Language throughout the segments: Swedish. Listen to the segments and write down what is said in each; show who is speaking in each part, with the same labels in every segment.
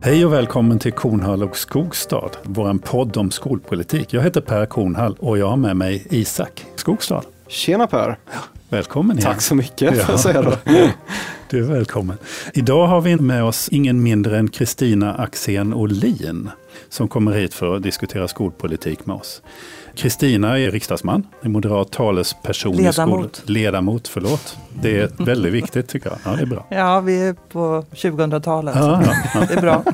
Speaker 1: Hej och välkommen till Kornhall och Skogstad, vår podd om skolpolitik. Jag heter Per Kornhall och jag har med mig Isak Skogstad.
Speaker 2: Tjena Per!
Speaker 1: Välkommen igen.
Speaker 2: Tack så mycket,
Speaker 1: ja.
Speaker 2: får jag säga då.
Speaker 1: Du är välkommen. Idag har vi med oss ingen mindre än Kristina Axén Olin som kommer hit för att diskutera skolpolitik med oss. Kristina är riksdagsman, är moderat talesperson
Speaker 3: Ledamot.
Speaker 1: i skol... Ledamot. Förlåt. Det är väldigt viktigt tycker jag. Ja, det är bra.
Speaker 3: Ja, vi är på 2000-talet.
Speaker 1: Ja, ja, ja.
Speaker 3: Det är bra.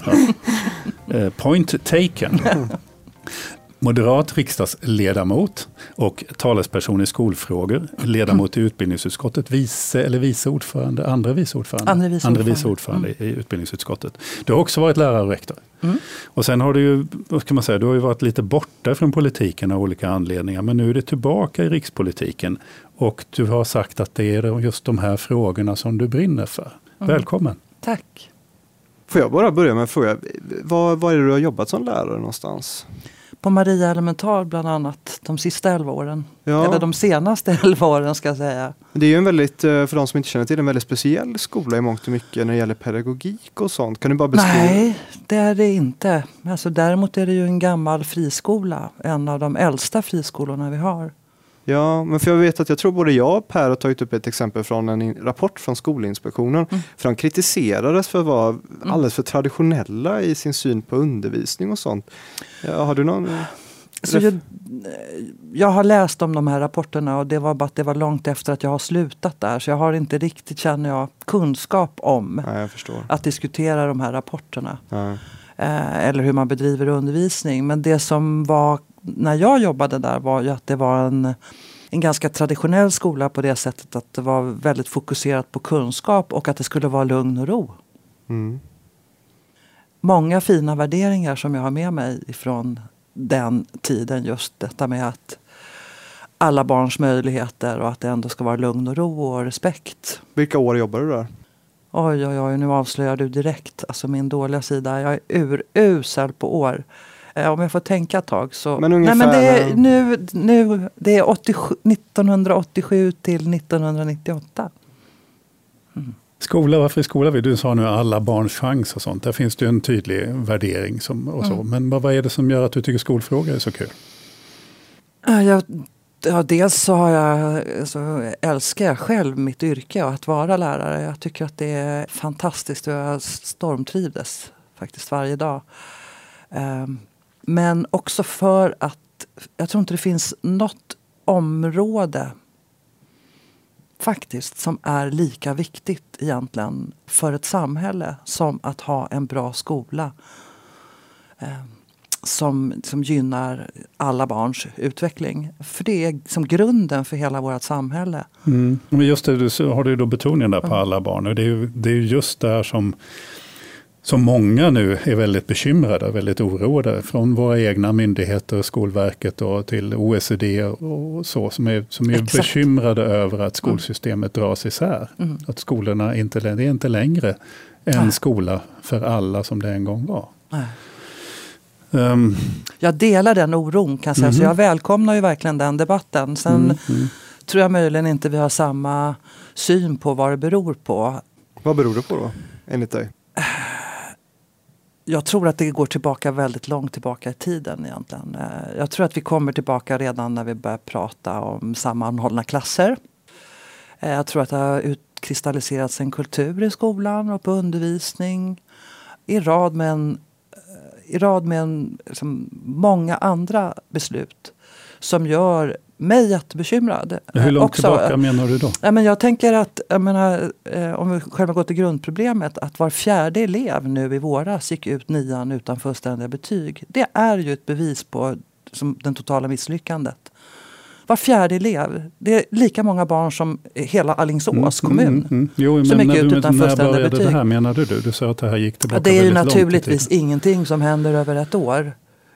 Speaker 1: Eh, Point taken. Moderat riksdagsledamot och talesperson i skolfrågor, ledamot i utbildningsutskottet, vice eller vice ordförande, andra vice ordförande,
Speaker 3: Andre vice ordförande.
Speaker 1: vice ordförande i utbildningsutskottet. Du har också varit lärare och rektor.
Speaker 3: Mm.
Speaker 1: Och sen har du ju, vad ska man säga, du har ju varit lite borta från politiken av olika anledningar, men nu är du tillbaka i rikspolitiken och du har sagt att det är just de här frågorna som du brinner för.
Speaker 3: Mm.
Speaker 1: Välkommen!
Speaker 3: Tack.
Speaker 2: Får jag bara börja med en fråga. Var, var är det du har jobbat som lärare någonstans?
Speaker 3: På Maria Elementar bland annat de sista 11 åren.
Speaker 2: Ja,
Speaker 3: Eller de senaste 11 åren ska jag säga.
Speaker 2: det är ju en väldigt, eh, för de som inte känner till en väldigt speciell skola i mångt och mycket när det gäller pedagogik och sånt. Kan du bara beskriva?
Speaker 3: Nej, det är det inte. Alltså, däremot är det ju en gammal friskola. En av de äldsta friskolorna vi har.
Speaker 2: Ja, men för jag vet att jag tror både jag och Per har tagit upp ett exempel från en rapport från Skolinspektionen.
Speaker 3: Mm.
Speaker 2: För de kritiserades för att vara alldeles för traditionella i sin syn på undervisning och sånt. Ja, har du någon?
Speaker 3: Så jag, jag har läst om de här rapporterna och det var bara att det var långt efter att jag har slutat där. Så jag har inte riktigt, känner jag, kunskap om
Speaker 2: Nej, jag
Speaker 3: att diskutera de här rapporterna.
Speaker 2: Ja.
Speaker 3: eh, eller hur man bedriver undervisning. Men det som var när jag jobbade där var ju att det var en, en ganska traditionell skola på det sättet att det var väldigt fokuserat på kunskap och att det skulle vara lugn och ro.
Speaker 2: Mm.
Speaker 3: Många fina värderingar som jag har med mig ifrån den tiden. Just detta med att alla barns möjligheter och att det ändå ska vara lugn och ro och respekt.
Speaker 2: Vilka år jobbar du där?
Speaker 3: Oj, oj, oj, nu avslöjar du direkt alltså min dåliga sida. Jag är urusel på år. Eh, om jag får tänka ett tag så...
Speaker 2: Men ungefär
Speaker 3: Nej, men det är,
Speaker 2: när-
Speaker 3: nu, nu, det är 87, 1987 till 1998.
Speaker 1: Skola, varför skola? Du sa nu alla barns chans och sånt. Där finns det ju en tydlig värdering. Som, och så.
Speaker 3: Mm.
Speaker 1: Men vad, vad är det som gör att du tycker skolfrågor är så kul?
Speaker 3: Eh, Jag, ja, dels så har jag, så älskar jag själv mitt yrke och att vara lärare. Jag tycker att det är fantastiskt och jag stormtrivdes faktiskt varje dag. Ehm, Men också för att jag tror inte det finns något område faktiskt som är lika viktigt egentligen för ett samhälle som att ha en bra skola. Ehm, som, som gynnar alla barns utveckling. För det är som grunden för hela vårt samhälle.
Speaker 1: Mm. Men just det, du har du då betoningen där på alla barn. Och det är ju det är ju just där som, som många nu är väldigt bekymrade, väldigt oroade. Från våra egna myndigheter, Skolverket och till OECD och så. Som är, som är
Speaker 3: Exakt.
Speaker 1: bekymrade över att skolsystemet dras isär.
Speaker 3: Mm.
Speaker 1: Att skolorna inte, det är inte längre en
Speaker 3: Nej.
Speaker 1: skola för alla som det en gång var. Um,
Speaker 3: Jag delar den oron kan jag säga. Så
Speaker 1: Mhm.
Speaker 3: jag välkomnar ju verkligen den debatten. Sen
Speaker 1: mm, mm.
Speaker 3: tror jag möjligen inte vi har samma syn på vad det beror på.
Speaker 2: Vad beror det på då, enligt dig?
Speaker 3: Jag tror att det går tillbaka väldigt långt tillbaka i tiden egentligen. Eh, jag tror att vi kommer tillbaka redan när vi börjar prata om sammanhållna klasser. Eh, jag tror att det har utkristalliserats en kultur i skolan och på undervisning. I rad med, en, eh, i rad med en, liksom, många andra beslut som gör mig jättebekymrad.
Speaker 1: Hur
Speaker 3: Eh,
Speaker 1: långt
Speaker 3: också,
Speaker 1: tillbaka menar du då?
Speaker 3: Ja, men jag tänker att, jag menar, eh, om vi själva går till grundproblemet, att var fjärde elev nu i våras gick ut nian utan fullständiga betyg. Det är ju ett bevis på som, den totala misslyckandet. Var fjärde elev, det är lika många barn som hela Alingsås kommun.
Speaker 1: Mm, mm. Jo,
Speaker 3: som
Speaker 1: men
Speaker 3: gick
Speaker 1: när,
Speaker 3: ut
Speaker 1: du,
Speaker 3: utan
Speaker 1: när
Speaker 3: fullständiga
Speaker 1: började det
Speaker 3: betyg.
Speaker 1: här menade du? Du sa att det här gick
Speaker 3: Ja,
Speaker 1: tillbaka
Speaker 3: det är ju naturligtvis ingenting som händer över ett år.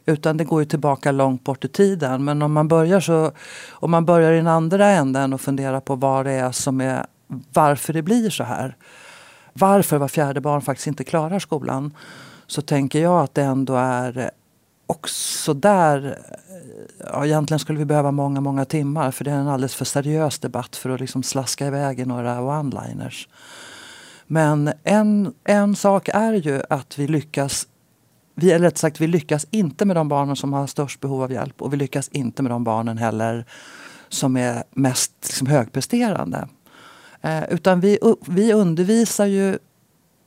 Speaker 3: Utan det går ju tillbaka långt bort i tiden. Men om man börjar så om man börjar i den andra änden och funderar på vad det är som är varför det blir så här. Varför var fjärde barn faktiskt inte klarar skolan. Så tänker jag att det ändå är också där Ja, egentligen skulle vi behöva många, många timmar för det är en alldeles för seriös debatt för att liksom slaska iväg i några one-liners. Men en, en sak är ju att vi lyckas vi, eller rätt sagt, vi lyckas inte med de barnen som har störst behov av hjälp och vi lyckas inte med de barnen heller som är mest liksom, högpresterande. Eh, utan vi, vi undervisar ju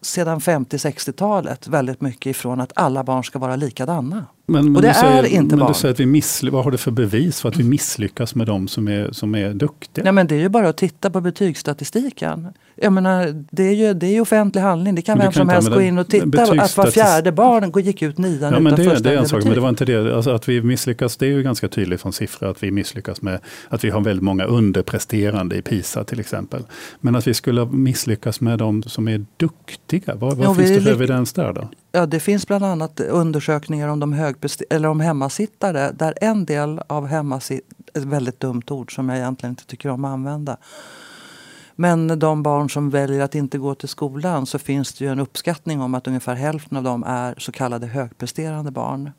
Speaker 3: sedan 50-60-talet väldigt mycket ifrån att alla barn ska vara likadana.
Speaker 1: Men, men
Speaker 3: och det
Speaker 1: säger,
Speaker 3: är inte
Speaker 1: men
Speaker 3: barn.
Speaker 1: Du säger att vi missly- vad har du för bevis för att vi misslyckas med de som är, som är duktiga?
Speaker 3: Nej, men det är ju bara att titta på betygsstatistiken. Jag menar, det, är ju, det är ju offentlig handling. Det kan
Speaker 1: Men
Speaker 3: vem
Speaker 1: kan
Speaker 3: som helst gå in och titta att var fjärde barn gick ut nian
Speaker 1: Ja, men
Speaker 3: utan
Speaker 1: det, det är en sak, men
Speaker 3: betyg.
Speaker 1: det var inte det. Alltså att vi misslyckas, det är ju ganska tydligt från siffror att vi misslyckas med att vi har väldigt många underpresterande i PISA till exempel. Men att vi skulle misslyckas med de som är duktiga, vad, vad
Speaker 3: Jo,
Speaker 1: finns det för evidens där då?
Speaker 3: Ja, det finns bland annat undersökningar om, de högprester- eller om hemmasittare där en del av hemmasittare, ett väldigt dumt ord som jag egentligen inte tycker om att använda. Men de barn som väljer att inte gå till skolan så finns det ju en uppskattning om att ungefär hälften av dem är så kallade högpresterande barn.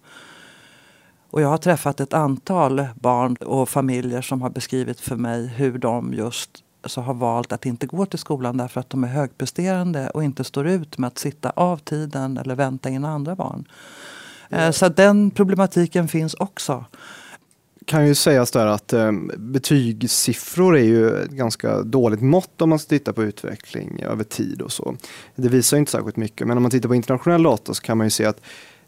Speaker 3: Och jag har träffat ett antal barn och familjer som har beskrivit för mig hur de just så har valt att inte gå till skolan därför att de är högpresterande och inte står ut med att sitta av tiden eller vänta in andra barn. Eh, Så att den problematiken finns också.
Speaker 2: kan ju sägas där att eh, betygssiffror är ju ett ganska dåligt mått om man ska titta på utveckling över tid och så. Det visar inte särskilt mycket, men om man tittar på internationell data så kan man ju se att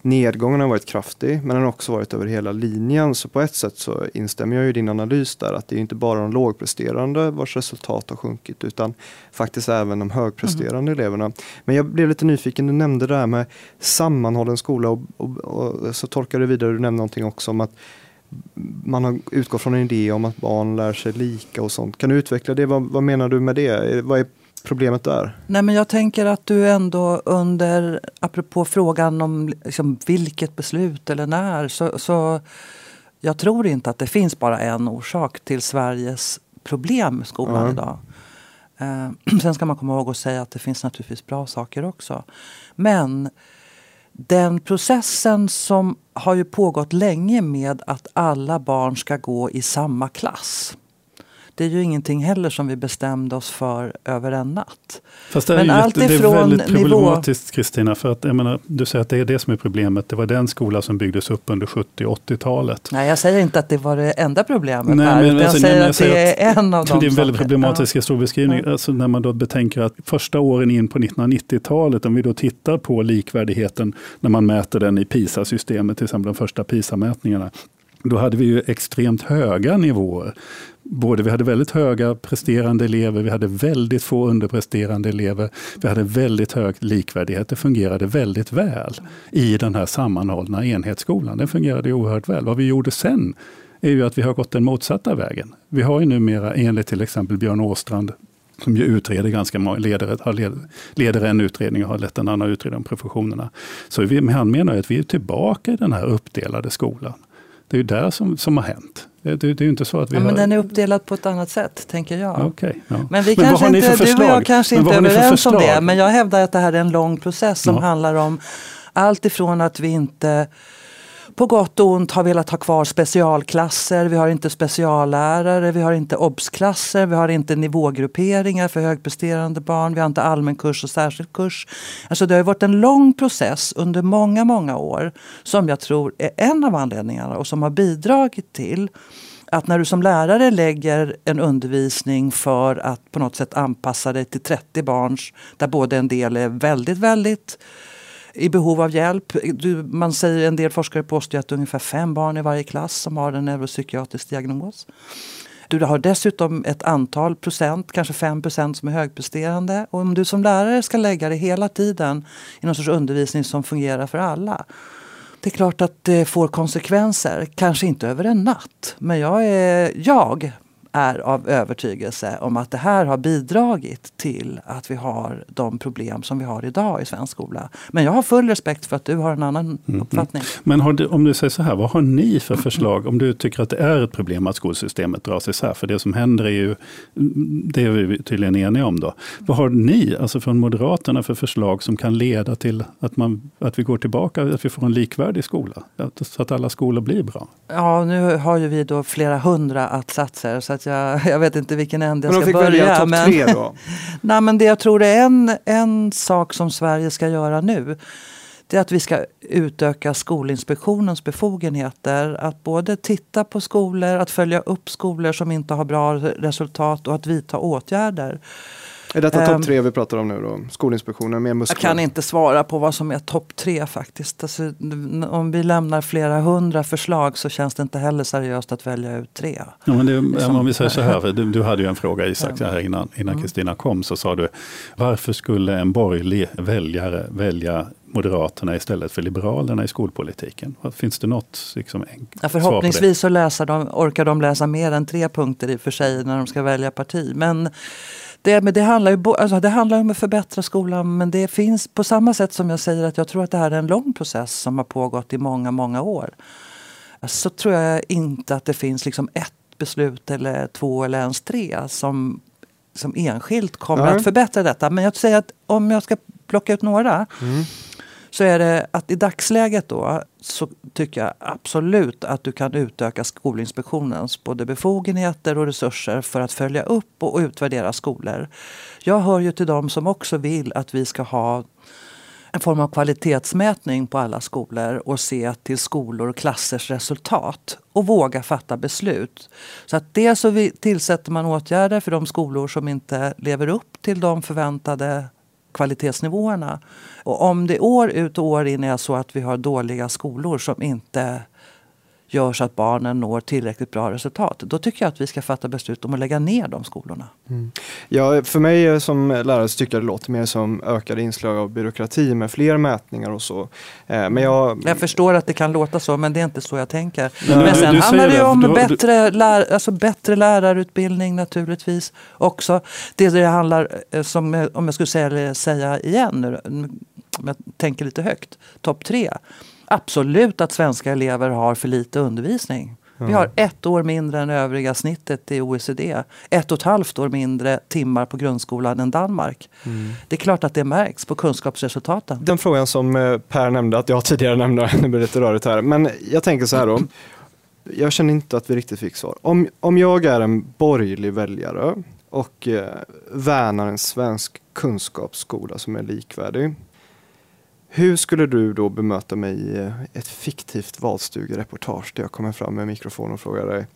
Speaker 2: nedgången har varit kraftig, men den har också varit över hela linjen. Så på ett sätt så instämmer jag i din analys där, att det är inte bara de lågpresterande vars resultat har sjunkit, utan faktiskt även de högpresterande eleverna. Men jag blev lite nyfiken, du nämnde det här med sammanhållen skola och, och, och så tolkar du vidare, du nämnde någonting också om att man har utgått från en idé om att barn lär sig lika och sånt. Kan du utveckla det? Vad, vad menar du med det? Vad är problemet där?
Speaker 3: Nej, men jag tänker att du ändå under, apropå frågan om liksom vilket beslut eller när, så, så jag tror inte att det finns bara en orsak till Sveriges problem med skolan
Speaker 2: Ja.
Speaker 3: idag. Eh, sen ska man komma ihåg att säga att det finns naturligtvis bra saker också. Men den processen som har ju pågått länge med att alla barn ska gå i samma klass. Det är ju ingenting heller som vi bestämde oss för över en natt.
Speaker 1: Fast det är,
Speaker 3: Men
Speaker 1: ju
Speaker 3: allt
Speaker 1: det är väldigt
Speaker 3: nivå-
Speaker 1: problematiskt Kristina, för att jag menar, du säger att det är det som är problemet. Det var den skola som byggdes upp under 70 och 80-talet.
Speaker 3: Nej, jag säger inte att det var det enda problemet
Speaker 1: Nej,
Speaker 3: här.
Speaker 1: men
Speaker 3: jag
Speaker 1: alltså,
Speaker 3: säger
Speaker 1: nej, men
Speaker 3: att
Speaker 1: jag
Speaker 3: det
Speaker 1: säger
Speaker 3: är en av de
Speaker 1: Det är en väldigt problematisk historiebeskrivning.
Speaker 3: Ja.
Speaker 1: Alltså när man då betänker att första åren in på 1990-talet, om vi då tittar på likvärdigheten när man mäter den i PISA-systemet, till exempel de första PISA-mätningarna, då hade vi ju extremt höga nivåer. Både vi hade väldigt höga presterande elever, vi hade väldigt få underpresterande elever, vi hade väldigt hög likvärdighet. Det fungerade väldigt väl i den här sammanhållna enhetsskolan. Den fungerade oerhört väl. Vad vi gjorde sen är ju att vi har gått den motsatta vägen. Vi har ju numera, enligt till exempel Björn Åstrand, som ju utreder ganska många, leder, har led, leder en utredning och har lett en annan utredning om professionerna. Så vi, han menar ju att vi är tillbaka i den här uppdelade skolan. Det är ju där som, som har hänt. Det, det, det är inte så att vi
Speaker 3: Ja,
Speaker 1: har...
Speaker 3: men den är uppdelad på ett annat sätt, tänker jag.
Speaker 1: Okej, ja.
Speaker 3: Men vi
Speaker 1: vad
Speaker 3: kanske inte, du och jag kanske
Speaker 1: Men
Speaker 3: inte är överens om det. Men jag hävdar att det här är en lång process som
Speaker 1: Ja.
Speaker 3: handlar om allt ifrån att vi inte på gott och ont har velat ha kvar specialklasser, vi har inte speciallärare, vi har inte obsklasser, vi har inte nivågrupperingar för högpresterande barn, vi har inte allmän kurs och särskild kurs. Alltså det har varit en lång process under många, många år som jag tror är en av anledningarna och som har bidragit till att när du som lärare lägger en undervisning för att på något sätt anpassa dig till 30 barns, där både en del är väldigt, väldigt i behov av hjälp. Du, man säger, en del forskare påstår att det är ungefär fem barn i varje klass som har en neuropsykiatrisk diagnos. Du har dessutom ett antal procent, kanske 5 procent som är högpresterande. Och om du som lärare ska lägga det hela tiden i någon sorts undervisning som fungerar för alla. Det är klart att det får konsekvenser, kanske inte över en natt. Men jag är, jag är av övertygelse om att det här har bidragit till att vi har de problem som vi har idag i svensk skola. Men jag har full respekt för att du har en annan uppfattning.
Speaker 1: Men du, om du säger så här, vad har ni för förslag? Om du tycker att det är ett problem att skolsystemet dras isär, för det som händer är ju, det är vi tydligen eniga om då. Vad har ni, alltså från Moderaterna, för förslag som kan leda till att, man, att vi går tillbaka, att vi får en likvärdig skola? Så att alla skolor blir bra?
Speaker 3: Ja, nu har ju vi då flera hundra att-satser så att att jag, jag vet inte vilken ände jag
Speaker 2: men
Speaker 3: ska
Speaker 2: börja.
Speaker 3: välja.
Speaker 2: topp
Speaker 3: Men,
Speaker 2: tre då?
Speaker 3: nej, men det jag tror är en, en sak som Sverige ska göra nu det är att vi ska utöka Skolinspektionens befogenheter. Att både titta på skolor, att följa upp skolor som inte har bra resultat och att vidta åtgärder.
Speaker 2: Är detta
Speaker 3: Ehm,
Speaker 2: topp tre vi pratar om nu då? Skolinspektionen med muskler?
Speaker 3: Jag kan inte svara på vad som är topp tre faktiskt. Alltså, om vi lämnar flera hundra förslag så känns det inte heller seriöst att välja ut tre.
Speaker 1: Ja, men det,
Speaker 3: Liksom.
Speaker 1: om vi säger så här, för du, du hade ju en fråga Isak här innan, innan
Speaker 3: Mm.
Speaker 1: Kristina kom, så sa du varför skulle en borgerlig väljare välja Moderaterna istället för Liberalerna i skolpolitiken? Finns det något liksom,
Speaker 3: Ja,
Speaker 1: svar på det?
Speaker 3: förhoppningsvis så läser de, orkar de läsa mer än tre punkter i och för sig när de ska välja parti. Men det, men det, handlar ju, alltså det handlar om att förbättra skolan men det finns på samma sätt som jag säger att jag tror att det här är en lång process som har pågått i många, många år. Så tror jag inte att det finns liksom ett beslut eller två eller ens tre som, som enskilt kommer
Speaker 2: Nej.
Speaker 3: att förbättra detta. Men jag säger att om jag ska plocka ut några
Speaker 2: Mm
Speaker 3: så är det att i dagsläget då så tycker jag absolut att du kan utöka Skolinspektionens både befogenheter och resurser för att följa upp och utvärdera skolor. Jag hör ju till dem som också vill att vi ska ha en form av kvalitetsmätning på alla skolor och se till skolor och klassers resultat och våga fatta beslut. Så att dels så tillsätter man åtgärder för de skolor som inte lever upp till de förväntade kvalitetsnivåerna. Och om det år ut och år in är så att vi har dåliga skolor som inte gör så att barnen når tillräckligt bra resultat. Då tycker jag att vi ska fatta beslut om att lägga ner de skolorna.
Speaker 2: Ja, för mig eh, som lärare så tycker jag det låter mer som ökade inslag av byråkrati med fler mätningar och så. Eh, Men jag,
Speaker 3: Jag förstår att det kan låta så men det är inte så jag tänker.
Speaker 1: Men
Speaker 3: Men
Speaker 1: du-
Speaker 3: sen
Speaker 1: du
Speaker 3: handlar
Speaker 1: säger
Speaker 3: det om
Speaker 1: du du-
Speaker 3: bättre, lär, alltså bättre lärarutbildning naturligtvis också. Det det handlar, eh, som, om jag skulle säga, säga igen nu, om jag tänker lite högt, topp tre. Absolut att svenska elever har för lite undervisning. Vi har ett år mindre än övriga snittet i OECD. Ett och ett halvt år mindre timmar på grundskolan än Danmark. Det är klart att det märks på kunskapsresultaten.
Speaker 2: den frågan som eh, Per nämnde, att jag tidigare nämnde, nu blir det lite rörigt här. Men jag tänker så här då. Jag känner inte att vi riktigt fick svar. Om, om jag är en borgerlig väljare och eh, värnar en svensk kunskapsskola som är likvärdig. Hur skulle du då bemöta mig i eh, ett fiktivt valstugereportage där jag kommer fram med mikrofon och frågar dig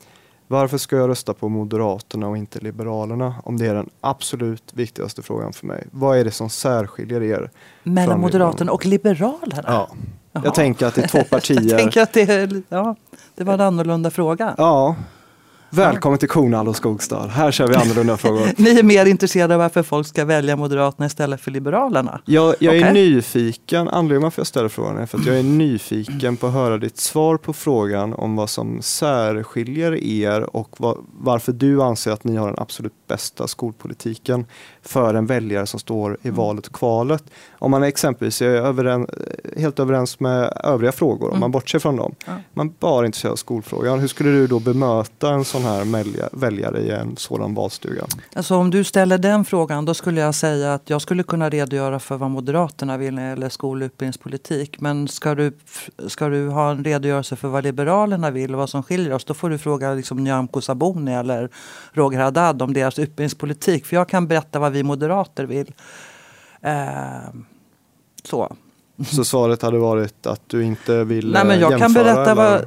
Speaker 2: varför ska jag rösta på Moderaterna och inte Liberalerna om det är den absolut viktigaste frågan för mig? Vad är det som särskiljer er?
Speaker 3: Mellan Moderaterna och Liberalerna?
Speaker 2: Ja,
Speaker 3: Jaha.
Speaker 2: jag tänker att det är två
Speaker 3: Jag
Speaker 2: partier.
Speaker 3: tänker att det, är, ja, det var en annorlunda fråga.
Speaker 2: Ja, välkommen till Kornhall och Skogstad. Här kör vi annorlunda frågor.
Speaker 3: Ni är mer intresserade av varför folk ska välja Moderaterna istället för Liberalerna.
Speaker 2: Jag, jag är
Speaker 3: Okej.
Speaker 2: nyfiken, anledningen varför jag ställer frågan är för att jag är nyfiken på att höra ditt svar på frågan om vad som särskiljer er och vad, varför du anser att ni har den absolut bästa skolpolitiken för en väljare som står i valet och kvalet. Om man exempelvis är överen, helt överens med övriga frågor, om
Speaker 3: Mm.
Speaker 2: man bortser från dem. Man bara är intresserad av skolfrågan. Hur skulle du då bemöta en sån här välja- väljare i en sådan valstuga?
Speaker 3: Alltså om du ställer den frågan då skulle jag säga att jag skulle kunna redogöra för vad Moderaterna vill när det gäller skol och utbildningspolitik. Men ska du, ska du ha en redogörelse för vad Liberalerna vill och vad som skiljer oss då får du fråga liksom Nyamko Sabuni eller Roger Haddad om deras utbildningspolitik. För jag kan berätta vad vi moderater vill. Eh, så.
Speaker 2: Så svaret hade varit att du inte vill
Speaker 3: Nej, men jag
Speaker 2: eh,
Speaker 3: kan
Speaker 2: jämföra,
Speaker 3: berätta
Speaker 2: eller?
Speaker 3: vad,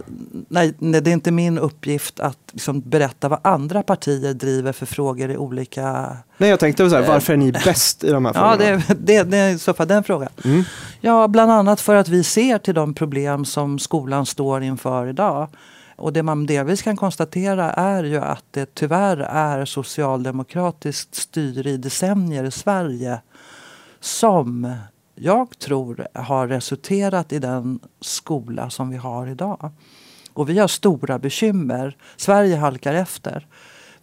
Speaker 3: nej, nej, det är inte min uppgift att liksom berätta vad andra partier driver för frågor i olika...
Speaker 2: Nej, jag tänkte så här,
Speaker 3: Eh.
Speaker 2: varför är ni bäst i de här
Speaker 3: Ja,
Speaker 2: frågorna?
Speaker 3: det, det, det är i så fall den frågan.
Speaker 2: Mm.
Speaker 3: Ja, bland annat för att vi ser till de problem som skolan står inför idag. Och det man delvis kan konstatera är ju att det tyvärr är socialdemokratiskt styre i decennier i Sverige som jag tror har resulterat i den skola som vi har idag. Och vi har stora bekymmer. Sverige halkar efter.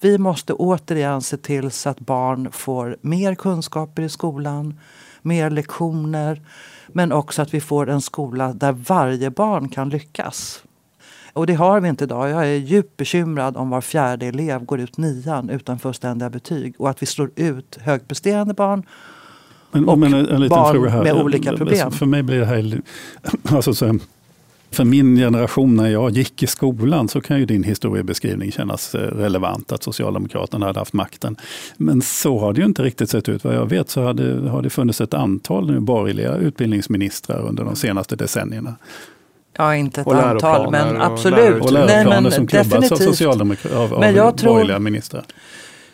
Speaker 3: Vi måste återigen se till så att barn får mer kunskaper i skolan, mer lektioner, men också att vi får en skola där varje barn kan lyckas. Och det har vi inte idag. Jag är djupt bekymrad om var fjärde elev går ut nian utan fullständiga betyg och att vi slår ut högpresterande barn
Speaker 1: Men,
Speaker 3: Och
Speaker 1: men en, en
Speaker 3: barn
Speaker 1: här.
Speaker 3: med olika problem.
Speaker 1: För mig blir det här, alltså, så, För min generation när jag gick i skolan så kan ju din historiebeskrivning kännas eh, relevant, att Socialdemokraterna hade haft makten. Men så har det ju inte riktigt sett ut. Vad jag vet så hade, har det funnits ett antal nu borgerliga utbildningsministrar under de senaste decennierna.
Speaker 3: Ja, inte ett antal, men absolut.
Speaker 1: Och läroplaner Nej, som klubbas av, socialdemokra- av, av men jag borgerliga tror, ministrar.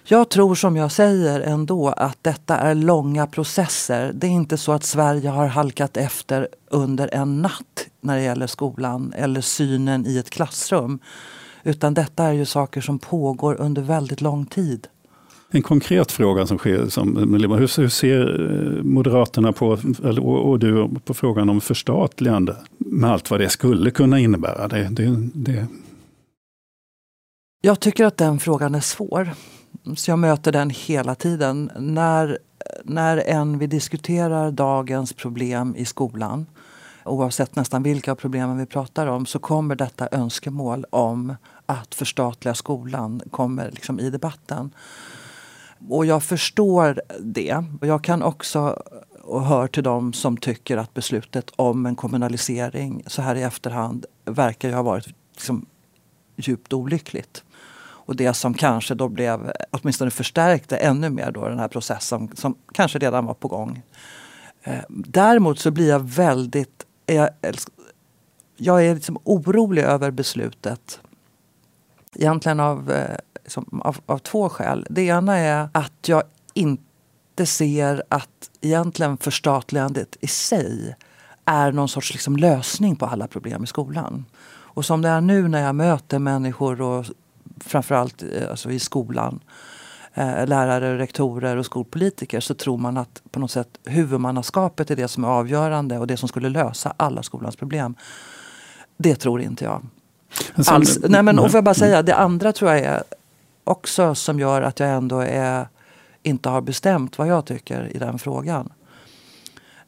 Speaker 3: Jag tror som jag säger ändå att detta är långa processer. Det är inte så att Sverige har halkat efter under en natt när det gäller skolan eller synen i ett klassrum. Utan detta är ju saker som pågår under väldigt lång tid.
Speaker 1: En konkret fråga som sker, som, hur, hur ser eh, Moderaterna på, eller, och du på frågan om förstatligande med allt vad det skulle kunna innebära? Det, det, det.
Speaker 3: Jag tycker att den frågan är svår. Så jag möter den hela tiden. När, när än vi diskuterar dagens problem i skolan oavsett nästan vilka problem vi pratar om så kommer detta önskemål om att förstatliga skolan kommer liksom i debatten. Och jag förstår det. Och jag kan också och hör till dem som tycker att beslutet om en kommunalisering så här i efterhand verkar ju ha varit liksom djupt olyckligt. Och det som kanske då blev, åtminstone förstärkte ännu mer då den här processen som kanske redan var på gång. Eh, däremot så blir jag väldigt, jag, jag är liksom orolig över beslutet. Egentligen av, eh, liksom, av, av två skäl. Det ena är att jag inte ser att egentligen förstatligandet i sig är någon sorts liksom lösning på alla problem i skolan. Och som det är nu när jag möter människor och framförallt eh, alltså i skolan, eh, lärare, rektorer och skolpolitiker så tror man att på något sätt huvudmannaskapet är det som är avgörande och det som skulle lösa alla skolans problem. Det tror inte jag. Alls. Nej, men, och får jag bara säga, det andra tror jag är också som gör att jag ändå är, inte har bestämt vad jag tycker i den frågan.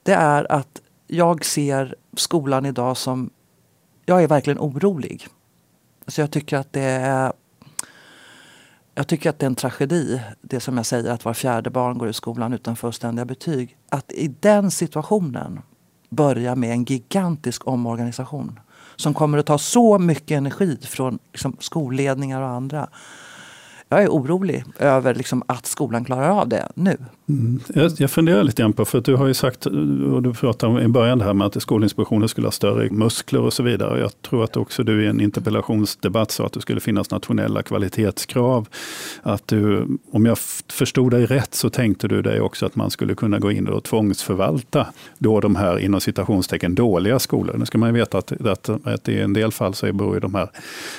Speaker 3: Det är att jag ser skolan idag som... Jag är verkligen orolig. Så jag tycker att det är jag tycker att det är en tragedi, det som jag säger att var fjärde barn går i skolan utan fullständiga betyg. Att i den situationen börja med en gigantisk omorganisation som kommer att ta så mycket energi från liksom, skolledningar och andra jag är orolig över liksom att skolan klarar av det nu.
Speaker 1: Mm. Jag, jag funderar lite grann på, för att du har ju sagt, och du pratade om i början det här med att Skolinspektionen skulle ha större muskler och så vidare. Jag tror att också du i en interpellationsdebatt sa att det skulle finnas nationella kvalitetskrav. Att du, om jag förstod dig rätt så tänkte du dig också att man skulle kunna gå in och tvångsförvalta då de här inom citationstecken dåliga skolorna. Nu ska man ju veta att, att, att i en del fall så beror ju de här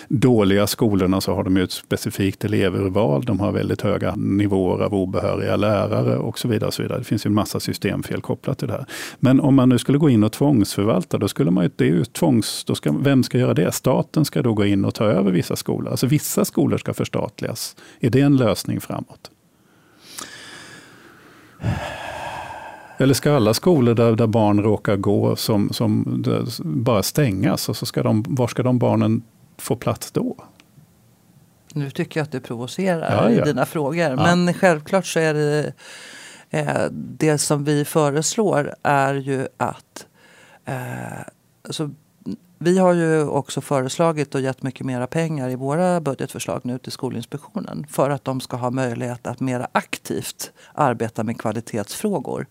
Speaker 1: dåliga skolorna så har de ju ett specifikt elevurval, de har väldigt höga nivåer av obehöriga lärare och så vidare. Och så vidare. Det finns ju en massa systemfel kopplat till det här. Men om man nu skulle gå in och tvångsförvalta, då skulle man ju, det är ju tvångs, då ska, vem ska göra det? Staten ska då gå in och ta över vissa skolor. Alltså vissa skolor ska förstatligas. Är det en lösning framåt? Eller ska alla skolor där, där barn råkar gå som, som bara stängas? Och så ska de, var ska de barnen få plats då?
Speaker 3: Nu tycker jag att du provocerar ja, ja. i dina frågor. Men självklart så är det eh, det som vi föreslår är ju att eh, alltså, vi har ju också föreslagit och gett mycket mera pengar i våra budgetförslag nu till Skolinspektionen för att de ska ha möjlighet att mera aktivt arbeta med kvalitetsfrågor.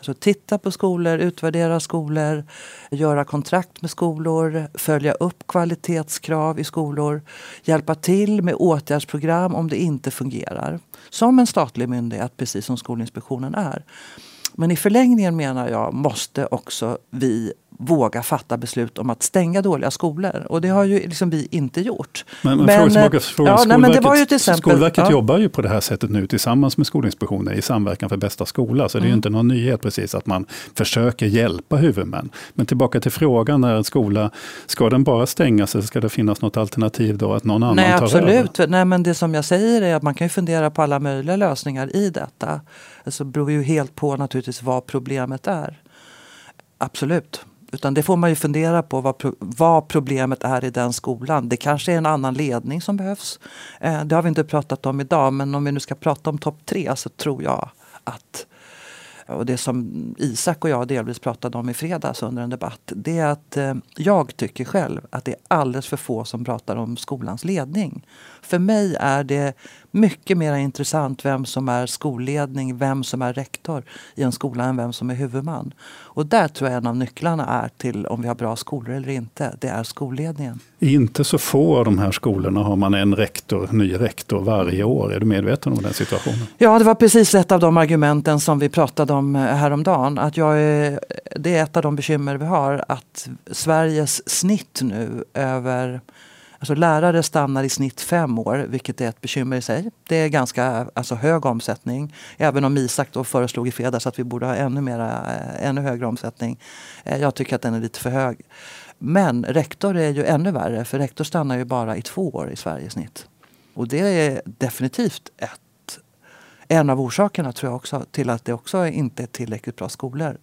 Speaker 3: Alltså titta på skolor, utvärdera skolor, göra kontrakt med skolor, följa upp kvalitetskrav i skolor, hjälpa till med åtgärdsprogram om det inte fungerar. Som en statlig myndighet, precis som Skolinspektionen är. Men i förlängningen menar jag måste också vi våga fatta beslut om att stänga dåliga skolor. Och det har ju liksom vi inte gjort.
Speaker 1: Men, men, men fråga, fråga, ja, Skolverket, nej, men det var ju till exempel, Skolverket ja. jobbar ju på det här sättet nu tillsammans med Skolinspektionen i samverkan för bästa skola. Så det är ju mm. inte någon nyhet precis att man försöker hjälpa huvudmän. Men tillbaka till frågan, när en skola, ska den bara stängas eller ska det finnas något alternativ då att någon annan
Speaker 3: nej,
Speaker 1: tar
Speaker 3: absolut.
Speaker 1: över?
Speaker 3: Nej, men det som jag säger är att man kan ju fundera på alla möjliga lösningar i detta. Alltså, det beror ju helt på naturligtvis vad problemet är. Absolut. Utan det får man ju fundera på vad, vad problemet är i den skolan. Det kanske är en annan ledning som behövs. Eh, det har vi inte pratat om idag men om vi nu ska prata om topp tre så tror jag att och det som Isak och jag delvis pratade om i fredags under en debatt, det är att eh, jag tycker själv att det är alldeles för få som pratar om skolans ledning. För mig är det mycket mer intressant vem som är skolledning, vem som är rektor i en skola än vem som är huvudman. Och där tror jag en av nycklarna är till om vi har bra skolor eller inte. Det är skolledningen.
Speaker 1: I inte så få av de här skolorna har man en rektor, ny rektor varje år. Är du medveten om den situationen?
Speaker 3: Ja, det var precis ett av de argumenten som vi pratade om eh, häromdagen. Att jag är, det är ett av de bekymmer vi har. Att Sveriges snitt nu över Alltså lärare stannar i snitt fem år, vilket är ett bekymmer i sig. Det är ganska alltså, hög omsättning. Även om Isak då föreslog i fredags att vi borde ha ännu, mera, eh, ännu högre omsättning. Eh, jag tycker att den är lite för hög. Men rektor är ju ännu värre, för rektor stannar ju bara i två år i Sverige i snitt. Och det är definitivt ett, en av orsakerna tror jag också till att det också inte är tillräckligt bra skolor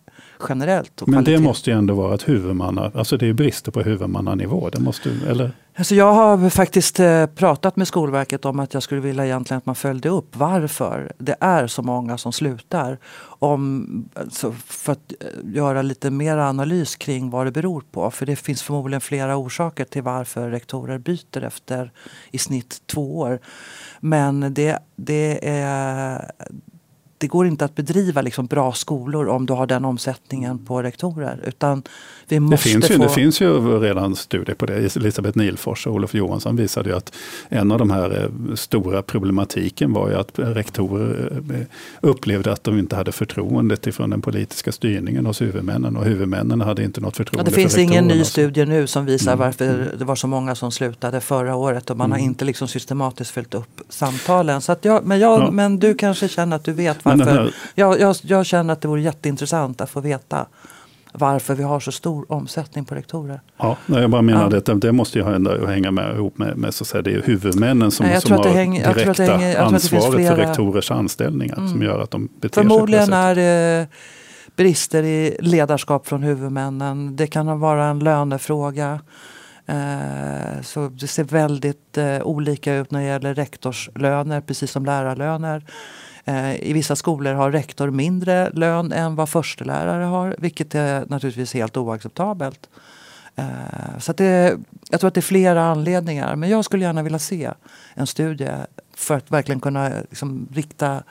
Speaker 3: generellt.
Speaker 1: Men det måste ju ändå vara ett huvudmanna, alltså det är brister på huvudmannanivå. Det måste, eller?
Speaker 3: Alltså jag har faktiskt eh, pratat med Skolverket om att jag skulle vilja egentligen att man följde upp varför det är så många som slutar. Om, alltså för att eh, göra lite mer analys kring vad det beror på. För det finns förmodligen flera orsaker till varför rektorer byter efter i snitt två år. Men det, det är det går inte att bedriva liksom bra skolor om du har den omsättningen på rektorer. Utan vi måste
Speaker 1: det, finns
Speaker 3: få...
Speaker 1: ju, det finns ju redan studier på det. Elisabeth Nilfors och Olof Johansson visade ju att en av de här eh, stora problematiken var ju att rektorer eh, upplevde att de inte hade förtroendet ifrån den politiska styrningen hos huvudmännen. Och huvudmännen hade inte något förtroende
Speaker 3: ja, Det finns ingen ny studie nu som visar
Speaker 1: mm.
Speaker 3: varför mm. det var så många som slutade förra året. Och man mm. har inte liksom systematiskt följt upp samtalen. Så jag, men, jag, ja. men du kanske känner att du vet varför. Jag, jag, jag känner att det vore jätteintressant att få veta varför vi har så stor omsättning på rektorer.
Speaker 1: Ja, jag bara menar ja. att det måste ju ändå hänga med ihop med, med så att säga, det är huvudmännen som, Nej, som har hänger, direkta hänger, ansvaret flera... för rektorers anställningar mm. som gör att de beter
Speaker 3: Förmodligen
Speaker 1: sig
Speaker 3: är det brister i ledarskap från huvudmännen. Det kan vara en lönefråga. Eh, så det ser väldigt eh, olika ut när det gäller rektorslöner, precis som lärarlöner. Eh, I vissa skolor har rektor mindre lön än vad förstelärare har, vilket är naturligtvis helt oacceptabelt. Eh, så det, jag tror att det är flera anledningar, men jag skulle gärna vilja se en studie för att verkligen kunna liksom rikta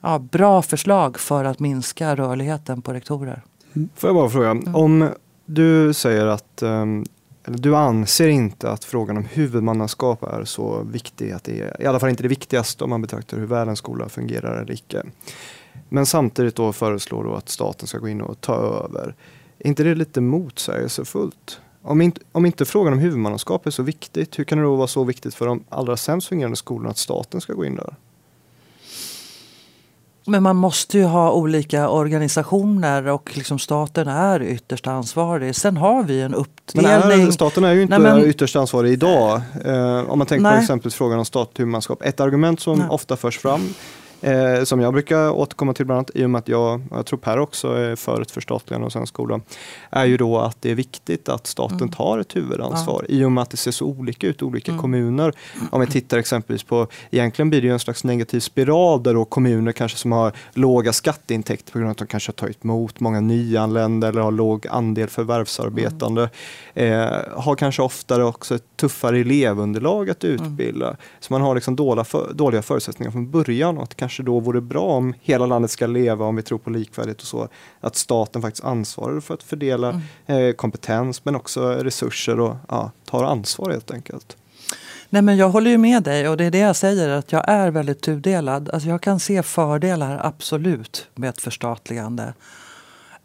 Speaker 3: ja, bra förslag för att minska rörligheten på rektorer. Mm.
Speaker 2: Får jag bara fråga, mm. om du säger att um, eller du anser inte att frågan om huvudmannaskap är så viktig att det är i alla fall inte det viktigaste om man betraktar hur väl en skola fungerar eller icke. Men samtidigt då föreslår du att staten ska gå in och ta över. Är inte det lite motsägelsefullt? Om inte, om inte frågan om huvudmannaskap är så viktigt, hur kan det då vara så viktigt för de allra sämst fungerande skolorna att staten ska gå in där?
Speaker 3: Men man måste ju ha olika organisationer och liksom staten är ytterst ansvarig. Sen har vi en uppdelning. Men är,
Speaker 2: staten är ju inte Nej, men, ytterst ansvarig idag. Eh, om man tänker Nej. på exempelvis frågan om statligt huvudmannaskap. Ett argument som Nej. ofta förs fram Eh, som jag brukar återkomma till bland annat i och med att jag, jag tror Per också är för ett förstatligande av svensk skola, är ju då att det är viktigt att staten mm. tar ett huvudansvar ja. i och med att det ser så olika ut i olika mm. kommuner. Om vi tittar exempelvis på, egentligen blir det ju en slags negativ spiral där då kommuner kanske som har låga skatteintäkter på grund av att de kanske har tagit emot många nyanlända eller har låg andel förvärvsarbetande, mm. eh, har kanske oftare också ett tuffare elevunderlag att mm. utbilda. Så man har liksom dåliga, för, dåliga förutsättningar från början och att kanske då vore bra om hela landet ska leva, om vi tror på likvärdighet och så, att staten faktiskt ansvarar för att fördela mm. eh, kompetens men också resurser och ja, tar ansvar helt enkelt.
Speaker 3: Nej, men jag håller ju med dig och det är det jag säger att jag är väldigt tudelad. Alltså jag kan se fördelar absolut med ett förstatligande.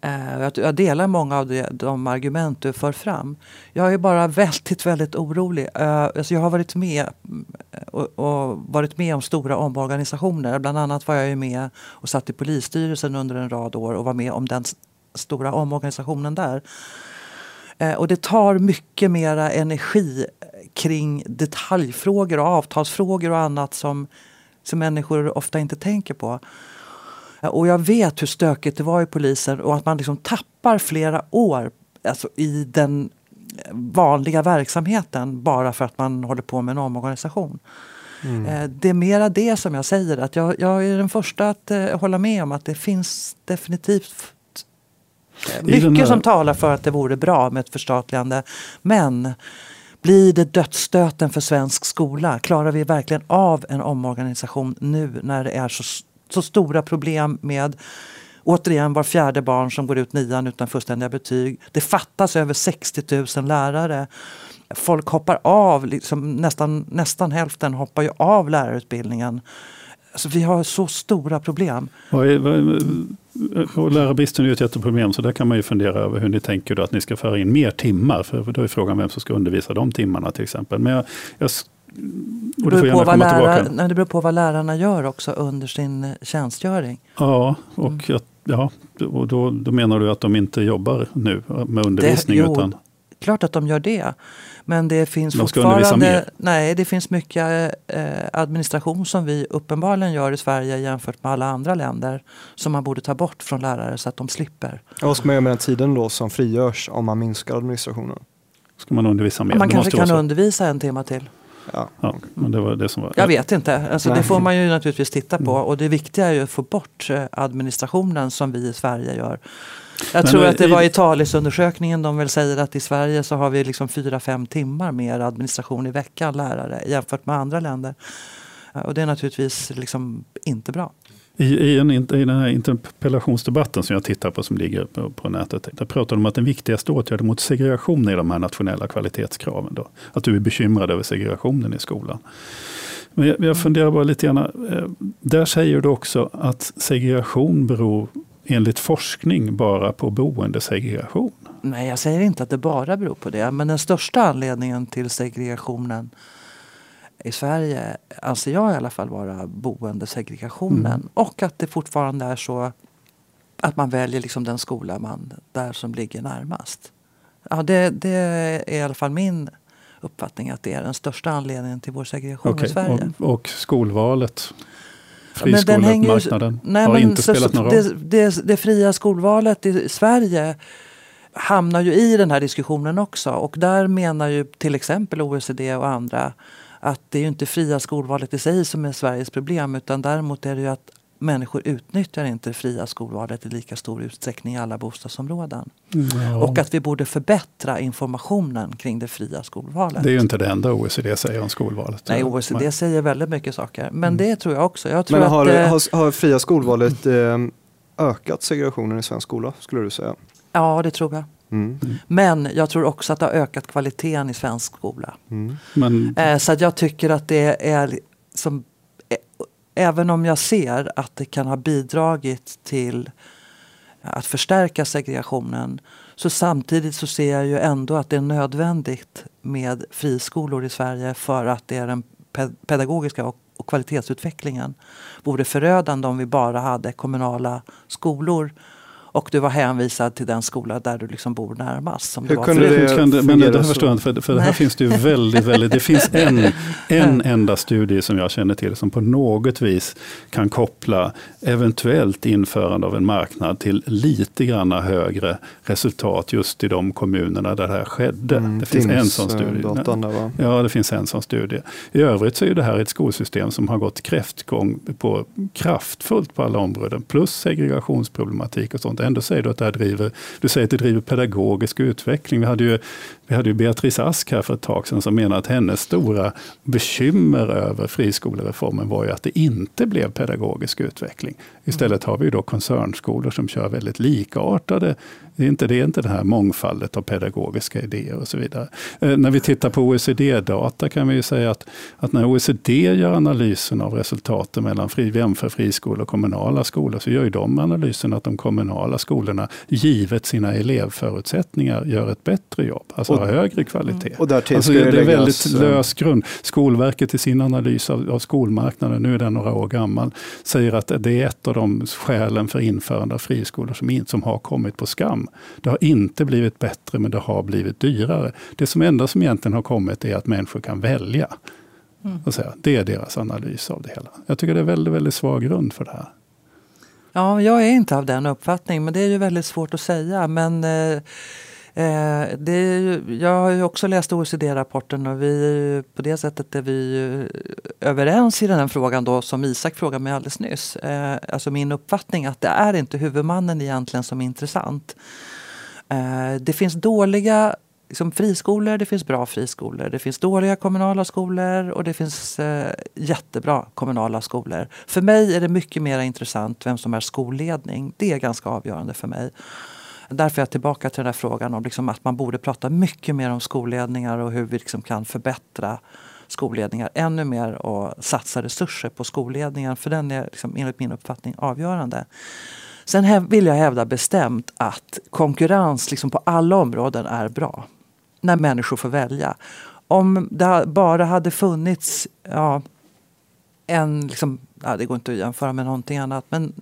Speaker 3: Eh, jag delar många av de argument du för fram. Jag är bara väldigt, väldigt orolig. Eh, alltså jag har varit med eh, och varit med om stora omorganisationer. Bland annat var jag med och satt i polisstyrelsen under en rad år och var med om den stora omorganisationen där. Och det tar mycket mera energi kring detaljfrågor och avtalsfrågor och annat som, som människor ofta inte tänker på. Och jag vet hur stökigt det var i polisen och att man liksom tappar flera år alltså i den vanliga verksamheten bara för att man håller på med en omorganisation. Mm. Eh, det är mera det som jag säger. Att jag, jag är den första att eh, hålla med om att det finns definitivt eh, mycket här... som talar för att det vore bra med ett förstatligande. Men blir det dödsstöten för svensk skola? Klarar vi verkligen av en omorganisation nu när det är så, så stora problem med Återigen var fjärde barn som går ut nian utan fullständiga betyg. Det fattas över 60 000 lärare. Folk hoppar av, liksom nästan, nästan hälften hoppar ju av lärarutbildningen. Alltså, vi har så stora problem.
Speaker 1: Och lärarbristen är ju ett jätteproblem, så där kan man ju fundera över hur ni tänker då att ni ska föra in mer timmar. För då är frågan vem som ska undervisa de timmarna till exempel. Men jag, jag
Speaker 3: det beror, på vad lärare, det beror på vad lärarna gör också under sin eh, tjänstgöring.
Speaker 1: Ja, och, mm. jag, ja, och då, då menar du att de inte jobbar nu med undervisning? Det, jo, utan...
Speaker 3: klart att de gör det. Men det finns de fortfarande... Nej, det finns mycket eh, administration som vi uppenbarligen gör i Sverige jämfört med alla andra länder. Som man borde ta bort från lärare så att de slipper.
Speaker 2: Och vad ska man göra med den tiden då som frigörs om man minskar administrationen?
Speaker 1: Ska man undervisa mer?
Speaker 3: Man kanske kan undervisa en timme till.
Speaker 1: Ja. ja. men det var det som var.
Speaker 3: Jag vet inte. Alltså, det får man ju naturligtvis titta på. Mm. Och det viktiga är ju att få bort eh, administrationen som vi i Sverige gör. Jag men tror att det var i Talis-undersökningen de väl säger att i Sverige så har vi liksom 4-5 timmar mer administration i veckan lärare jämfört med andra länder. Och det är naturligtvis liksom inte bra.
Speaker 1: I, i, en, I den här interpellationsdebatten som jag tittar på som ligger på, på nätet. Där pratar de om att den viktigaste åtgärden mot segregation är de här nationella kvalitetskraven. Då. Att du är bekymrad över segregationen i skolan. Men jag, jag funderar bara lite grann. Eh, där säger du också att segregation beror enligt forskning bara på boendesegregation.
Speaker 3: Nej, jag säger inte att det bara beror på det. Men den största anledningen till segregationen i Sverige anser jag i alla fall vara boendesegregationen. Mm. Och att det fortfarande är så att man väljer liksom den skola man, där som ligger närmast. Ja, det, det är i alla fall min uppfattning att det är den största anledningen till vår segregation okay. i Sverige.
Speaker 1: Och, och skolvalet? Friskolemarknaden har inte spelat någon roll?
Speaker 3: Det, det, det fria skolvalet i Sverige hamnar ju i den här diskussionen också. Och där menar ju till exempel OECD och andra att det är ju inte fria skolvalet i sig som är Sveriges problem utan däremot är det ju att människor utnyttjar inte det fria skolvalet i lika stor utsträckning i alla bostadsområden. Ja. Och att vi borde förbättra informationen kring det fria skolvalet.
Speaker 1: Det är ju inte det enda OECD säger om skolvalet.
Speaker 3: Nej, OECD Nej. säger väldigt mycket saker. Men mm. det tror jag också. Jag tror
Speaker 2: Men har, att, har, har fria skolvalet eh, ökat segregationen i svensk skola, skulle du säga?
Speaker 3: Ja, det tror jag. Mm. Men jag tror också att det har ökat kvaliteten i svensk skola. Mm. Men... Eh, så att jag tycker att det är som, eh, Även om jag ser att det kan ha bidragit till att förstärka segregationen så samtidigt så ser jag ju ändå att det är nödvändigt med friskolor i Sverige för att det är den pedagogiska och, och kvalitetsutvecklingen. Vore förödande om vi bara hade kommunala skolor och du var hänvisad till den skola där du liksom bor närmast. Som
Speaker 1: Hur kunde det, kunde, men det här förstår jag inte, för, för det här finns det ju väldigt, väldigt, det finns en, en enda studie som jag känner till som på något vis kan koppla eventuellt införande av en marknad till lite granna högre resultat just i de kommunerna där det här skedde. Mm, det finns en sån studie. Där, ja, det finns en sån studie. I övrigt så är det här ett skolsystem som har gått kräftgång på, kraftfullt på alla områden, plus segregationsproblematik och sånt ändå säger du att det här driver, du säger att det driver pedagogisk utveckling. Vi hade ju, vi hade ju Beatrice Ask här för ett tag sedan som menade att hennes stora bekymmer över friskolereformen var ju att det inte blev pedagogisk utveckling. Istället har vi ju då koncernskolor som kör väldigt likartade det är inte, det är inte den här mångfaldet av pedagogiska idéer och så vidare. Eh, när vi tittar på OECD-data kan vi ju säga att, att när OECD gör analysen av resultaten mellan fri, jämför friskolor och kommunala skolor så gör ju de analysen att de kommunala skolorna givet sina elevförutsättningar gör ett bättre jobb, alltså högre kvalitet.
Speaker 2: Och därtill
Speaker 1: alltså, det är väldigt eh, lös grund. Skolverket i sin analys av, av skolmarknaden, nu är den några år gammal, säger att det är ett av de skälen för införande av friskolor som, in, som har kommit på skam. Det har inte blivit bättre, men det har blivit dyrare. Det som enda som egentligen har kommit är att människor kan välja. Mm. Det är deras analys av det hela. Jag tycker det är väldigt, väldigt svag grund för det här.
Speaker 3: Ja, jag är inte av den uppfattningen, men det är ju väldigt svårt att säga. Men eh, Eh, det är, jag har ju också läst OECD-rapporten och vi på det sättet är vi överens i den här frågan då som Isak frågade mig alldeles nyss. Eh, alltså min uppfattning att det är inte huvudmannen egentligen som är intressant. Eh, det finns dåliga liksom friskolor, det finns bra friskolor. Det finns dåliga kommunala skolor och det finns eh, jättebra kommunala skolor. För mig är det mycket mer intressant vem som är skolledning. Det är ganska avgörande för mig. Därför är jag tillbaka till den här frågan om liksom att man borde prata mycket mer om skolledningar och hur vi liksom kan förbättra skolledningar ännu mer och satsa resurser på skolledningen. För den är liksom, enligt min uppfattning avgörande. Sen vill jag hävda bestämt att konkurrens liksom på alla områden är bra. När människor får välja. Om det bara hade funnits ja, en, liksom, ja, det går inte att jämföra med någonting annat, men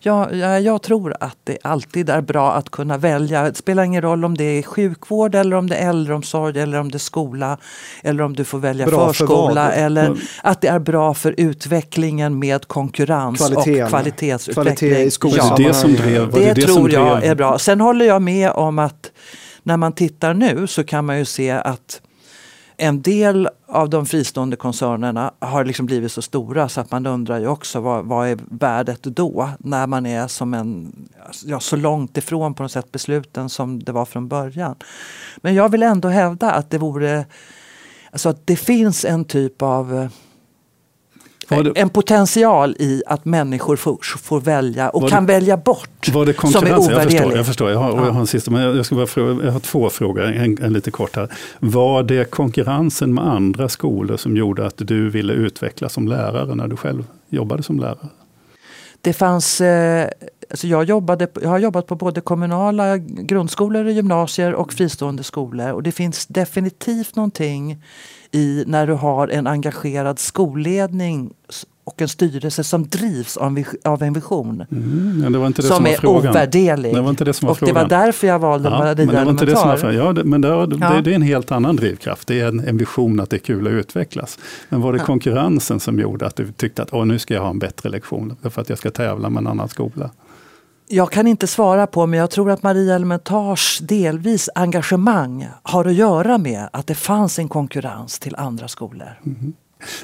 Speaker 3: jag, jag, jag, tror att det alltid är bra att kunna välja. Det spelar ingen roll om det är sjukvård eller om det är äldreomsorg eller om det är skola. Eller om du får välja bra förskola. För eller mm. att det är bra för utvecklingen med konkurrens Kvaliteten. och kvalitetsutveckling. Kvalitet i skolan.
Speaker 1: Ja. Det, som drev,
Speaker 3: det, det tror jag är bra. Sen håller jag med om att när man tittar nu så kan man ju se att en del av de fristående koncernerna har liksom blivit så stora så att man undrar ju också vad, vad är värdet då när man är som en, ja, så långt ifrån på något sätt besluten som det var från början. Men jag vill ändå hävda att det vore, alltså att det finns en typ av det, en potential i att människor får, får välja och kan det, välja bort.
Speaker 1: Var det konkurrens? Som är jag förstår, jag förstår. Jag har, jag har en sista, men jag, ska bara fråga, jag har två frågor, en, en lite kort här. Var det konkurrensen med andra skolor som gjorde att du ville utvecklas som lärare när du själv jobbade som lärare?
Speaker 3: Det fanns eh, Alltså jag, jobbade, jag har jobbat på både kommunala grundskolor och gymnasier och fristående skolor. Och det finns definitivt någonting i när du har en engagerad skolledning och en styrelse som drivs av, en vision.
Speaker 1: Mm, ja, det var inte det
Speaker 3: som, som
Speaker 1: var
Speaker 3: är
Speaker 1: frågan.
Speaker 3: ovärderlig.
Speaker 1: Det var inte det som var
Speaker 3: och
Speaker 1: frågan.
Speaker 3: det var därför jag valde ja, Maria men det
Speaker 1: var Ja, det, men det, det, det, är en helt annan drivkraft. Det är en, en vision att det är kul att utvecklas. Men var det ja. konkurrensen som gjorde att du tyckte att Åh, nu ska jag ha en bättre lektion för att jag ska tävla med en annan skola?
Speaker 3: Jag kan inte svara på men jag tror att Maria Elementars delvis engagemang har att göra med att det fanns en konkurrens till andra skolor.
Speaker 1: Mm.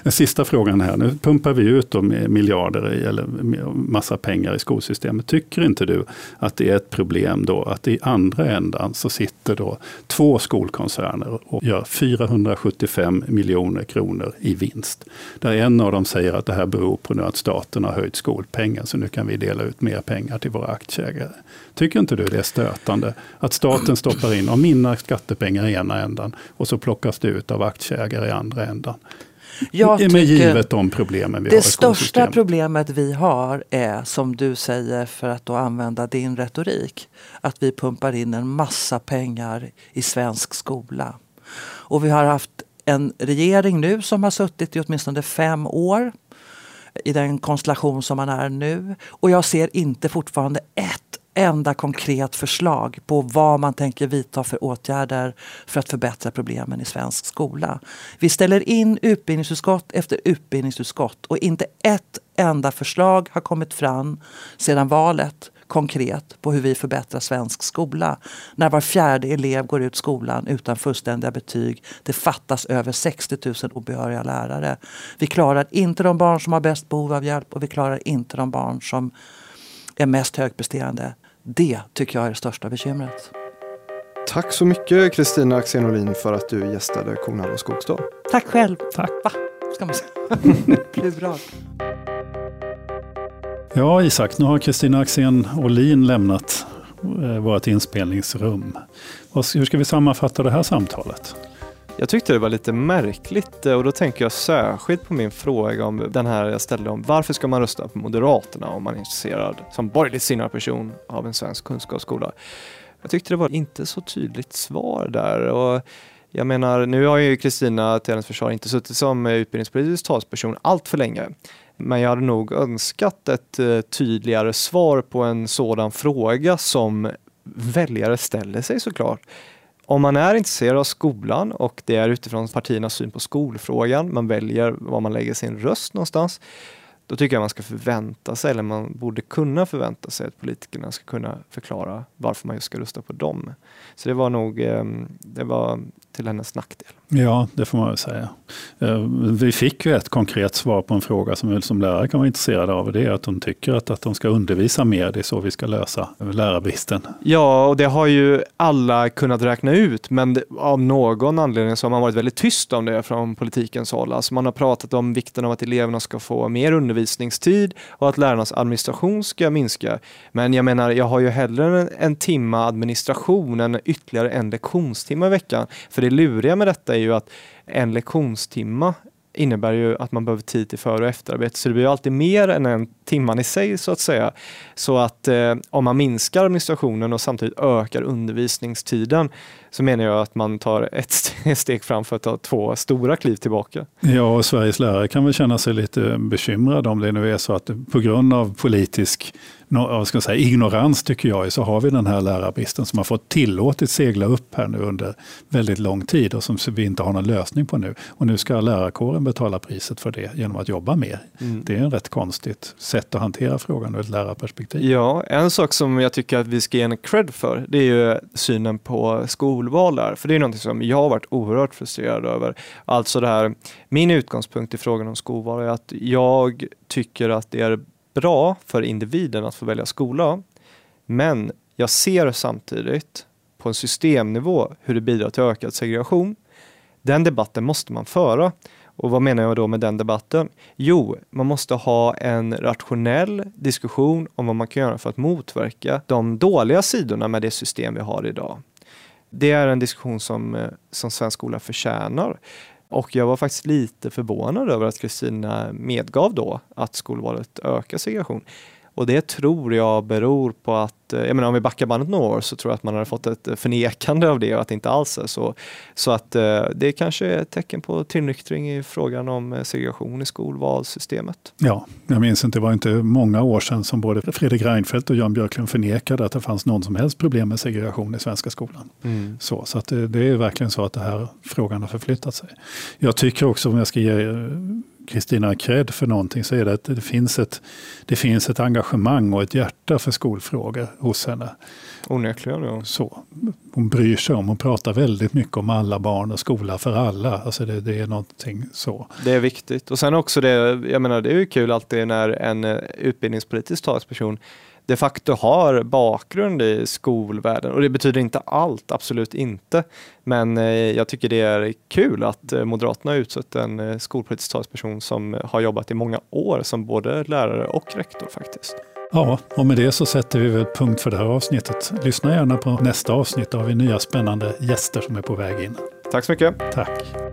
Speaker 1: Den sista frågan här, nu pumpar vi ut då miljarder i, eller massa pengar i skolsystemet. Tycker inte du att det är ett problem då att i andra ändan så sitter då två skolkoncerner och gör 475 miljoner kronor i vinst. Där en av dem säger att det här beror på nu att staten har höjt skolpengen så nu kan vi dela ut mer pengar till våra aktieägare. Tycker inte du det är stötande att staten stoppar in av mina skattepengar i ena ändan och så plockas det ut av aktieägare i andra ändan? Jag med givet de problemen vi
Speaker 3: det
Speaker 1: har
Speaker 3: Det största problemet vi har är, som du säger för att då använda din retorik, att vi pumpar in en massa pengar i svensk skola. Och vi har haft en regering nu som har suttit i åtminstone fem år i den konstellation som man är nu. Och jag ser inte fortfarande ett enda konkret förslag på vad man tänker vidta för åtgärder för att förbättra problemen i svensk skola. Vi ställer in utbildningsutskott efter utbildningsutskott och inte ett enda förslag har kommit fram sedan valet konkret på hur vi förbättrar svensk skola. När var fjärde elev går ut skolan utan fullständiga betyg. Det fattas över 60 000 obehöriga lärare. Vi klarar inte de barn som har bäst behov av hjälp och vi klarar inte de barn som är mest högpresterande. Det tycker jag är det största bekymret.
Speaker 2: Tack så mycket Kristina Axén Olin för att du gästade Kornhall och Skogstad.
Speaker 3: Tack själv.
Speaker 1: Tack.
Speaker 3: Va? Ska man säga. Plural.
Speaker 1: Ja, Isak, nu har Kristina Axén Olin lämnat eh, vårt inspelningsrum. Hur ska vi sammanfatta det här samtalet?
Speaker 2: Jag tyckte det var lite märkligt eh, och då tänker jag särskilt på min fråga om den här jag ställde om varför ska man rösta på Moderaterna om man är intresserad som borgerligt sinnad person av en svensk kunskapsskola. Jag tyckte det var inte så tydligt svar där och jag menar, nu har ju Kristina till hennes försvar inte suttit som utbildningspolitisk talsperson allt för länge. Men jag hade nog önskat ett eh, tydligare svar på en sådan fråga som väljare ställer sig såklart. Om man är intresserad av skolan och det är utifrån partiernas syn på skolfrågan, man väljer var man lägger sin röst någonstans, då tycker jag man ska förvänta sig, eller man borde kunna förvänta sig att politikerna ska kunna förklara varför man just ska rösta på dem. Så det var nog, ehm, det var till hennes nackdel.
Speaker 1: Ja, det får man väl säga. Eh, vi fick ju ett konkret svar på en fråga som vi som lärare kan vara intresserade av. Det är att hon tycker att, att de ska undervisa mer. Det är så vi ska lösa lärarbristen.
Speaker 2: Ja, och det har ju alla kunnat räkna ut. Men av någon anledning så har man varit väldigt tyst om det från politikens håll. Alltså man har pratat om vikten av att eleverna ska få mer undervisningstid och att lärarnas administration ska minska. Men jag menar, jag har ju hellre en, en timma administration än ytterligare en lektionstimme i veckan. För det luriga med detta är ju att en lektionstimma innebär ju att man behöver tid till före och efterarbete. Så det blir alltid mer än en timman i sig så att säga. Så att eh, om man minskar administrationen och samtidigt ökar undervisningstiden så menar jag att man tar ett steg fram för att ta två stora kliv tillbaka.
Speaker 1: Ja, och Sveriges lärare kan väl känna sig lite bekymrade om det nu är så att på grund av politisk vad ska säga, ignorans tycker jag, så har vi den här lärarbristen som har fått tillåtit segla upp här nu under väldigt lång tid och som vi inte har någon lösning på nu. Och nu ska lärarkåren betala priset för det genom att jobba mer. Mm. Det är en rätt konstigt sätt att hantera frågan ur ett lärarperspektiv.
Speaker 2: Ja, en sak som jag tycker att vi ska ge en cred för, det är ju synen på skolval där. För det är något som jag har varit oerhört frustrerad över. Alltså det här, min utgångspunkt i frågan om skolval är att jag tycker att det är bra för individen att få välja skola. Men jag ser samtidigt på en systemnivå hur det bidrar till ökad segregation. Den debatten måste man föra. Och vad menar jag då med den debatten? Jo, man måste ha en rationell diskussion om vad man kan göra för att motverka de dåliga sidorna med det system vi har idag. Det är en diskussion som, eh, som svensk skola förtjänar. Och jag var faktiskt lite förvånad över att Kristina medgav då att skolvalet ökar segregation. Och det tror jag beror på att, eh, jag menar om vi backar bandet några år så tror jag att man har fått ett förnekande av det och att det inte alls är så. Så att eh, det kanske är ett tecken på tillnyktring i frågan om eh, segregation i skolvalssystemet.
Speaker 1: Ja, jag minns inte, det var inte många år sedan som både Fredrik Reinfeldt och Jan Björklund förnekade att det fanns någon som helst problem med segregation i svenska skolan. Mm. Så, så att det, det, är verkligen så att den här frågan har förflyttat sig. Jag tycker också, om jag ska ge Kristina cred för någonting så är det att det finns, ett, det finns ett engagemang och ett hjärta för skolfrågor hos henne.
Speaker 2: Onekligen, ja.
Speaker 1: Så, hon bryr sig om, hon pratar väldigt mycket om alla barn och skola för alla. Alltså det, det är någonting så.
Speaker 2: Det är viktigt. Och sen också det, jag menar det är ju kul alltid när en eh, utbildningspolitisk talesperson de facto har bakgrund i skolvärlden. Och det betyder inte allt, absolut inte. Men eh, jag tycker det är kul att eh, Moderaterna har utsett en eh, skolpolitisk talesperson som har jobbat i många år som både lärare och rektor faktiskt.
Speaker 1: Ja, och med det så sätter vi väl punkt för det här avsnittet. Lyssna gärna på nästa avsnitt, då har vi nya spännande gäster som är på väg in.
Speaker 2: Tack så mycket.
Speaker 1: Tack.